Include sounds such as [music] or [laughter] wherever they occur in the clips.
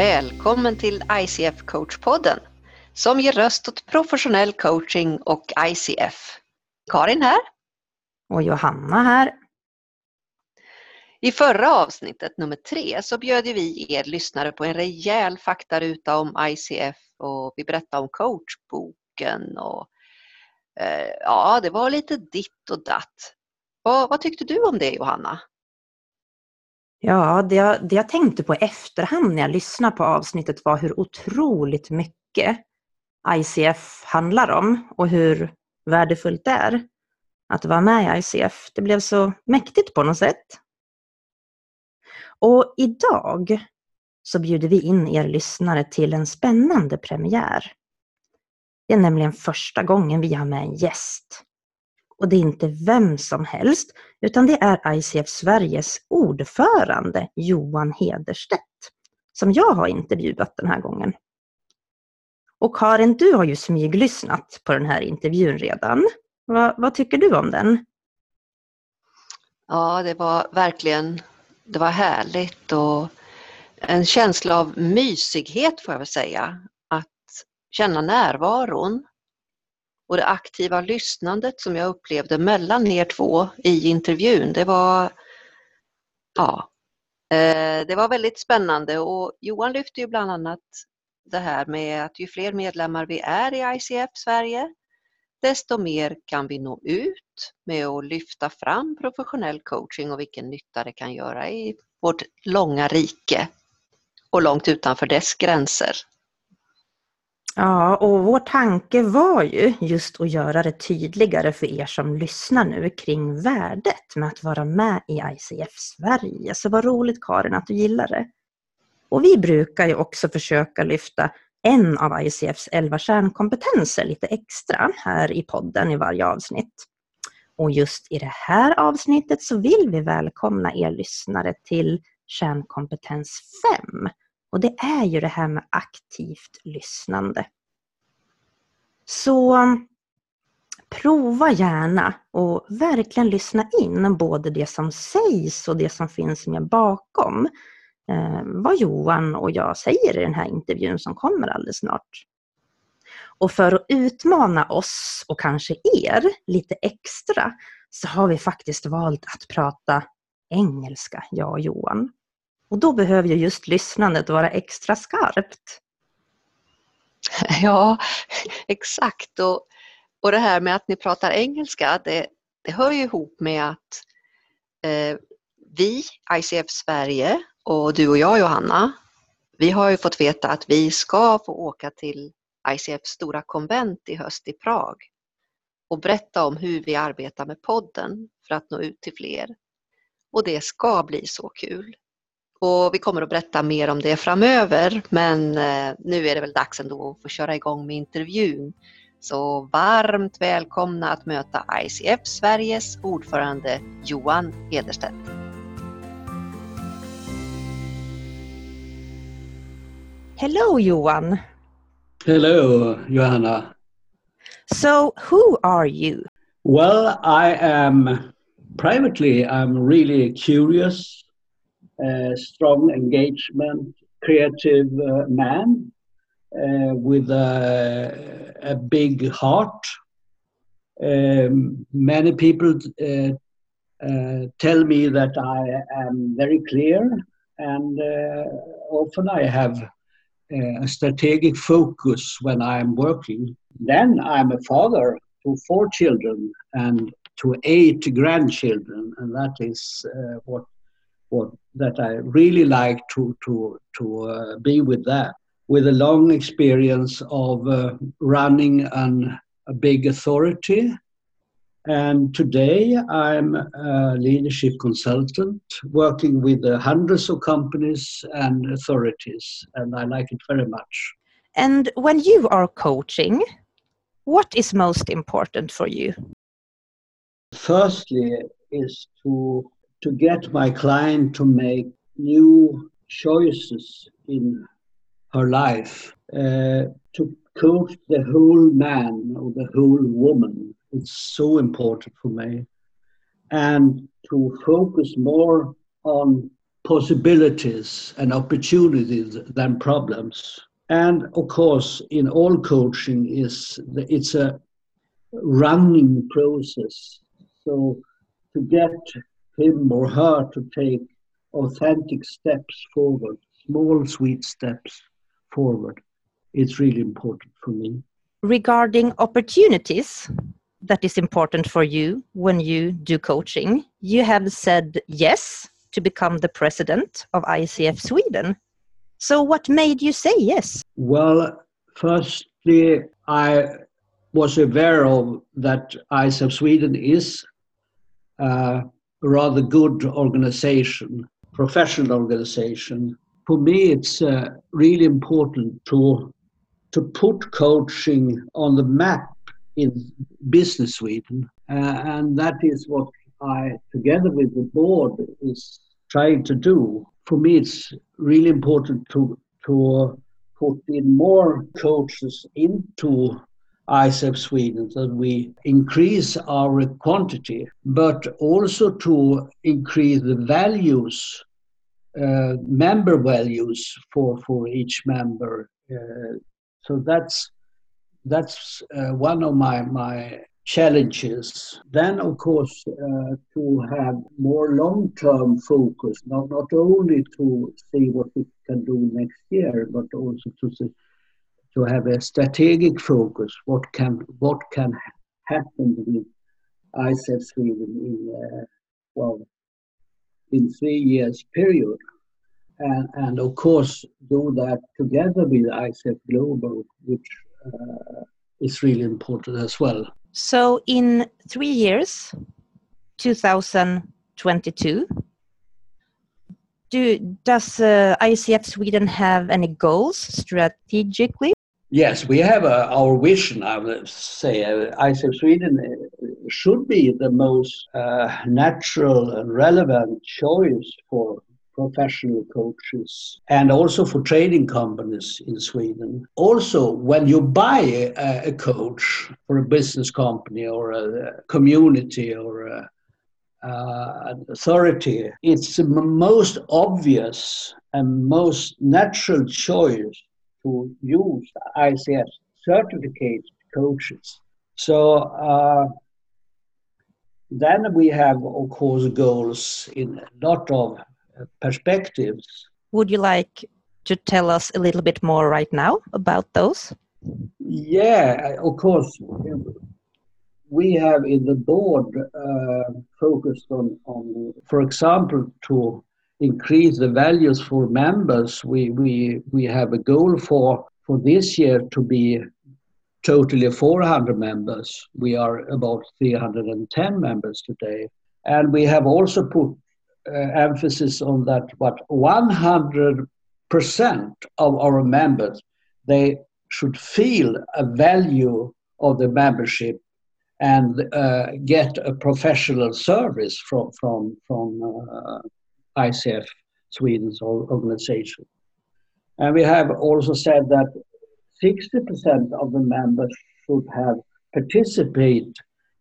Välkommen till ICF Coach-podden som ger röst åt professionell coaching och ICF. Karin här. Och Johanna här. I förra avsnittet, nummer tre, så bjöd vi er lyssnare på en rejäl faktaruta om ICF och vi berättade om coachboken och eh, ja, det var lite ditt och datt. Vad, vad tyckte du om det Johanna? Ja, det jag, det jag tänkte på i efterhand när jag lyssnade på avsnittet var hur otroligt mycket ICF handlar om och hur värdefullt det är att vara med i ICF. Det blev så mäktigt på något sätt. Och idag så bjuder vi in er lyssnare till en spännande premiär. Det är nämligen första gången vi har med en gäst. Och det är inte vem som helst, utan det är ICF Sveriges ordförande Johan Hederstedt, som jag har intervjuat den här gången. Och Karin, du har ju smyglyssnat på den här intervjun redan. Va, vad tycker du om den? Ja, det var verkligen det var härligt och en känsla av mysighet får jag väl säga. Att känna närvaron och det aktiva lyssnandet som jag upplevde mellan er två i intervjun, det var ja, eh, det var väldigt spännande och Johan lyfte ju bland annat det här med att ju fler medlemmar vi är i ICF Sverige, desto mer kan vi nå ut med att lyfta fram professionell coaching och vilken nytta det kan göra i vårt långa rike och långt utanför dess gränser. Ja, och vår tanke var ju just att göra det tydligare för er som lyssnar nu kring värdet med att vara med i ICF Sverige. Så vad roligt Karin att du gillar det. Och vi brukar ju också försöka lyfta en av ICFs elva kärnkompetenser lite extra här i podden i varje avsnitt. Och just i det här avsnittet så vill vi välkomna er lyssnare till kärnkompetens 5 och det är ju det här med aktivt lyssnande. Så prova gärna och verkligen lyssna in både det som sägs och det som finns med bakom eh, vad Johan och jag säger i den här intervjun som kommer alldeles snart. Och för att utmana oss och kanske er lite extra så har vi faktiskt valt att prata engelska, jag och Johan. Och då behöver ju just lyssnandet vara extra skarpt. [laughs] Ja, exakt. Och, och det här med att ni pratar engelska, det, det hör ju ihop med att eh, vi, ICF Sverige och du och jag Johanna, vi har ju fått veta att vi ska få åka till ICFs stora konvent i höst i Prag och berätta om hur vi arbetar med podden för att nå ut till fler. Och det ska bli så kul. Och vi kommer att berätta mer om det framöver men eh, nu är det väl dags ändå att få köra igång med intervjun. Så varmt välkomna att möta ICF Sveriges ordförande Johan Hederstedt. Hello Johan! Hello Johanna! So who are you? Well, I am privately I'm really curious strong engagement, creative uh, man uh, with a, a, big heart. Um, many people uh, uh, tell me that I am very clear, and uh, often I have a strategic focus when I am working. Then I'm a father to four children and to eight grandchildren, and that is what what that I really like to to to uh, be with that with a long experience of uh, running an, a big authority. And today I'm a leadership consultant working with uh, hundreds of companies and authorities, and I like it very much. And when you are coaching, what is most important for you? Firstly, is to to get my client to make new choices in her life, uh, to coach the whole man or the whole woman. It's so important for me. And to focus more on possibilities and opportunities than problems. And of course, in all coaching, is it's a running process. So to get him or her to take authentic steps forward, small sweet steps forward, it's really important for me. Regarding opportunities, that is important for you when you do coaching. You have said yes to become the president of ICF Sweden. So, what made you say yes? Well, firstly, I was aware of that ICF Sweden is a rather good organization, professional organization. For me, it's uh, really important to to put coaching on the map in business Sweden, uh, and that is what I, together with the board, is trying to do for me, it's really important to to put in more coaches into ICF Sweden so that we increase our quantity, but also to increase the values, uh, member values for, for each member. Uh, so that's that's uh, one of my my challenges. Then, of course, uh, to have more long-term focus, not, not only to see what we can do next year, but also to see, to have a strategic focus. What can what can happen with ICF Sweden in uh, well in three years period, and and of course do that together with ICF Global, which uh, is really important as well. So, in three years, 2022, do, does uh, ICF Sweden have any goals strategically? Yes, we have a, our vision. I would say uh, ICF Sweden uh, should be the most uh, natural and relevant choice for professional coaches and also for trading companies in Sweden. Also, when you buy a, a coach for a business company or a community or a, uh, an authority, it's the most obvious and most natural choice to use ICF certificate coaches. So uh, then we have, of course, goals in a lot of perspectives. Would you like to tell us a little bit more right now about those? Yeah, of course. We have in the board uh, focused on, on, for example, to increase the values for members. We, we, we have a goal for, for this year to be totally 400 members. We are about 310 members today. And we have also put uh, emphasis on that, but 100% of our members, they should feel a value of the membership and uh, get a professional service from, from, from uh, ICF Sweden's organization. And we have also said that 60% of the members should have participate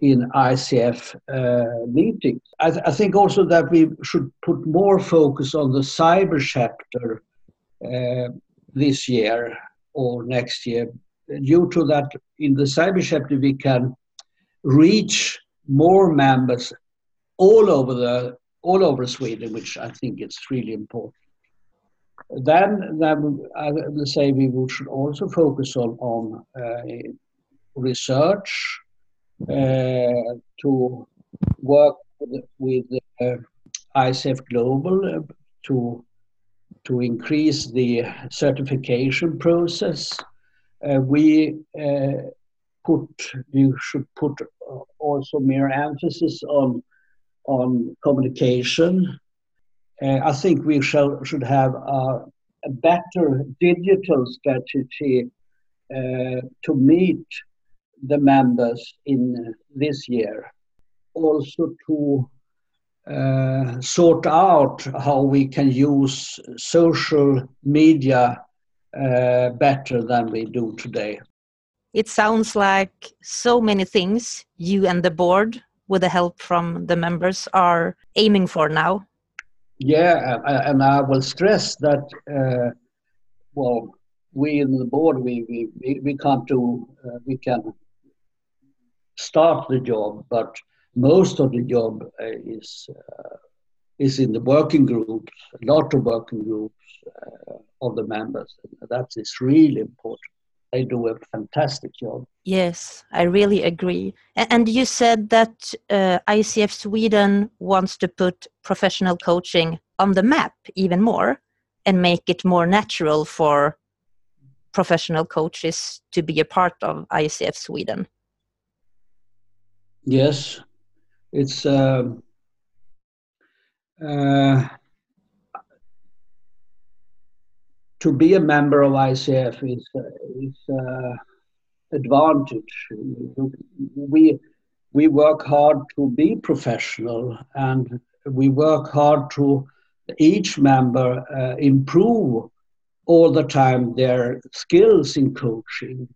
in ICF uh, meetings. I, th- I, think also that we should put more focus on the cyber chapter uh, this year or next year. Due to that, in the cyber chapter, we can reach more members all over the all over Sweden, which I think is really important. Then, then I will say we should also focus on on uh, research uh, to work with, with uh, ICF Global uh, to to increase the certification process. we put you should put also more emphasis on on communication. Uh, I think we shall, should have a, a better digital strategy uh, to meet the members in this year. Also to uh, sort out how we can use social media uh, better than we do today. It sounds like so many things you and the board, with the help from the members, are aiming for now. Yeah, and I will stress that, uh, well, we in the board, we, we, we can't do, uh, we can start the job, but most of the job uh, is uh, is in the working groups, a lot of working groups uh, of the members. That is really important. They do a fantastic job. Yes, I really agree. And you said that uh, ICF Sweden wants to put professional coaching on the map even more and make it more natural for professional coaches to be a part of ICF Sweden. Yes, it's uh, uh, to be a member of ICF is is uh, advantage. We we work hard to be professional, and we work hard to each member uh, improve all the time their skills in coaching,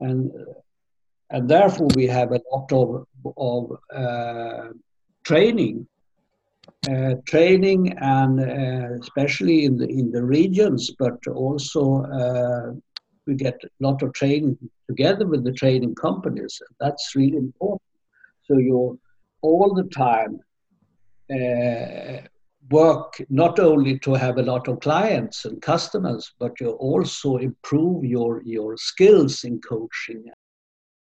and and therefore we have a lot of of uh, training, uh, training, and uh, especially in the in the regions, but also uh, we get a lot of training together with the training companies. That's really important. So you're all the time uh, work not only to have a lot of clients and customers, but you also improve your your skills in coaching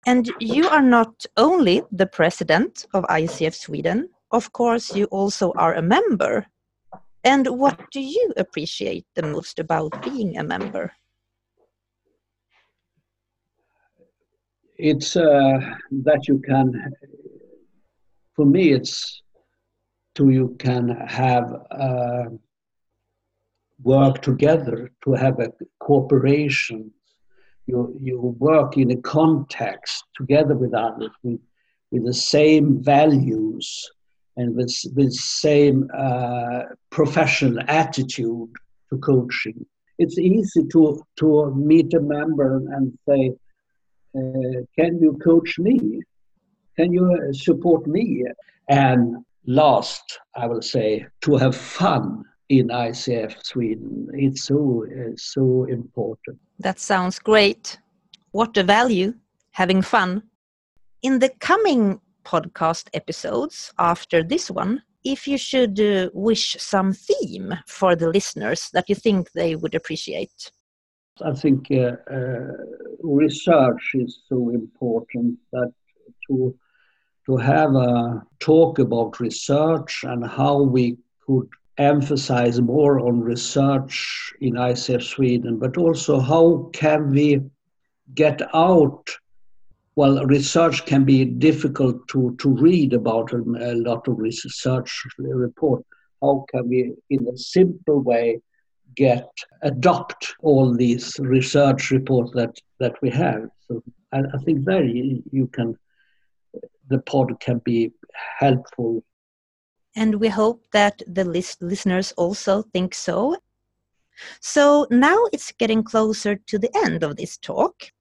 and you are not only the president of ICF Sweden, of course, you also are a member. And what do you appreciate the most about being a member? It's uh, that you can, for me, it's to you can have uh, work together, to have a cooperation you, you work in a context together with others with, with the same values and with, with same uh, professional attitude to coaching. It's easy to, to meet a member and say, uh, can you coach me? Can you support me? And last, I will say, to have fun in ICF Sweden. It's so, uh, so important. That sounds great. What a value, having fun. In the coming podcast episodes after this one, if you should uh, wish some theme for the listeners that you think they would appreciate. I think uh, uh, research is so important that to to have a talk about research and how we could emphasize more on research in ICF Sweden, but also how can we get out well, research can be difficult to, to read about a, a lot of research report. How can we, in a simple way, get adopt all these research reports that that we have? So I, I think there you, you can, the pod can be helpful and we hope that the list- listeners also think so. So now it's getting closer to the end of this talk.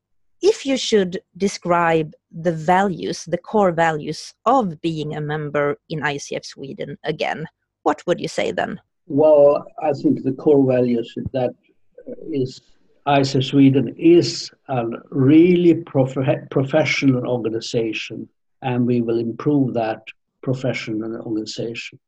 If you should describe the values, the core values of being a member in ICF Sweden again, what would you say then? Well, I think the core values that uh, is ICF Sweden is a really prof- professional organization, and we will improve that professional organization.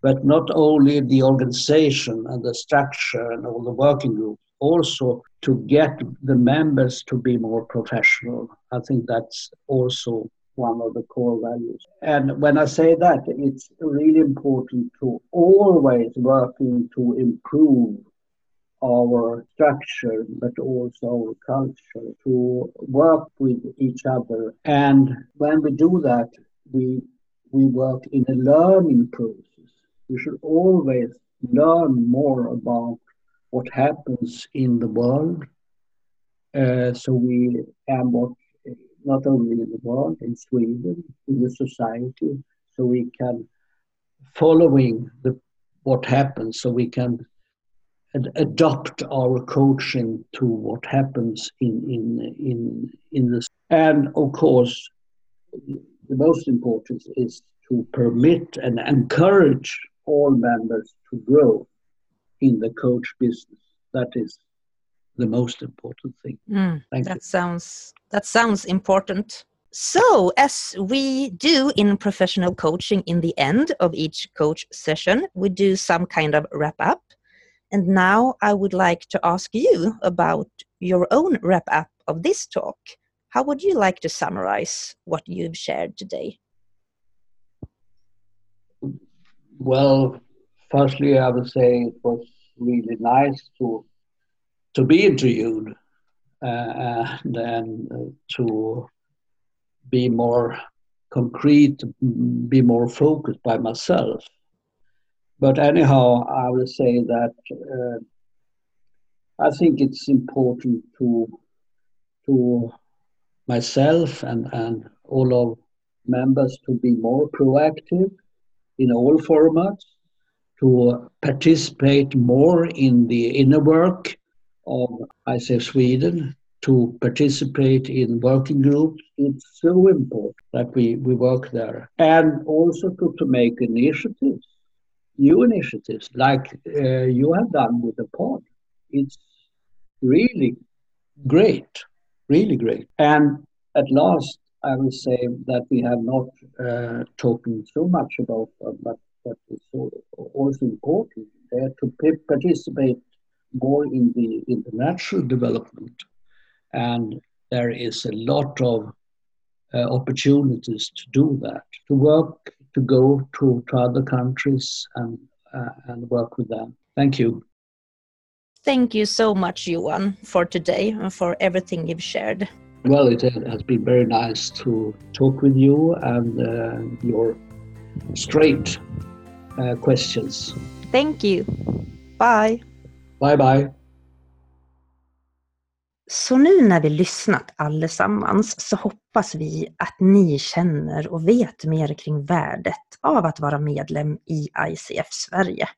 But not only the organization and the structure and all the working groups, also to get the members to be more professional. I think that's also one of the core values. And when I say that, it's really important to always working to improve our structure, but also our culture, to work with each other. And when we do that, we we work in a learning process. We should always learn more about what happens in the world. Uh, so we and what not only in the world, in Sweden, in the society, so we can following the what happens, so we can ad- adopt our coaching to what happens in in in in this. And of course, the most important is to permit and encourage all members to grow in the coach business. That is the most important thing. Mm, that you. sounds that sounds important. So, as we do in professional coaching in the end of each coach session, we do some kind of wrap up. And now I would like to ask you about your own wrap up of this talk. How would you like to summarize what you've shared today? Well, firstly, I would say it was really nice to to be interviewed uh, and then uh, to be more concrete, be more focused by myself. But anyhow, I will say that uh, I think it's important to to myself and, and all of members to be more proactive in all formats, to participate more in the inner work of ICF Sweden, to participate in working groups. It's so important that we, we work there. And also to, to make initiatives, new initiatives, like uh, you have done with the pod. It's really great, really great. And at last, I will say that we have not uh, talked so much about, uh, but, but it's also important there to participate more in the international development and there is a lot of uh, opportunities to do that, to work, to go to, to other countries and, uh, and work with them. Thank you. Thank you so much, Johan, for today and for everything you've shared. Well, it has been very nice to talk with you and uh, your straight uh, questions. Thank you. Bye. Bye bye. Så nu när vi lyssnat allesammans så hoppas vi att ni känner och vet mer kring värdet av att vara medlem i ICF Sverige.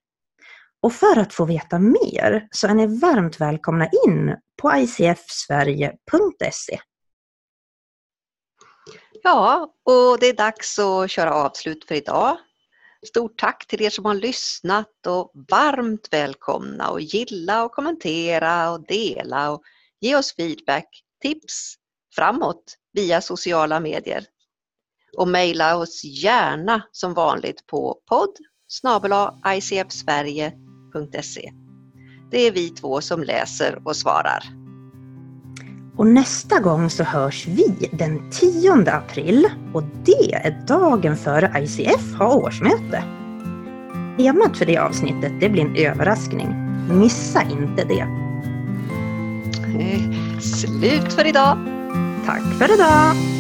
Och för att få veta mer så är ni varmt välkomna in på icfsverige.se. Ja, och det är dags att köra avslut för idag. Stort tack till er som har lyssnat och varmt välkomna och gilla och kommentera och dela och Ge oss feedback, tips framåt via sociala medier. Och mejla oss gärna som vanligt på podd icfsverige.se. Det är vi två som läser och svarar. Och nästa gång så hörs vi den 10 april och det är dagen före ICF har årsmöte. Temat för det avsnittet det blir en överraskning. Missa inte det! Slut för idag. Tack för idag.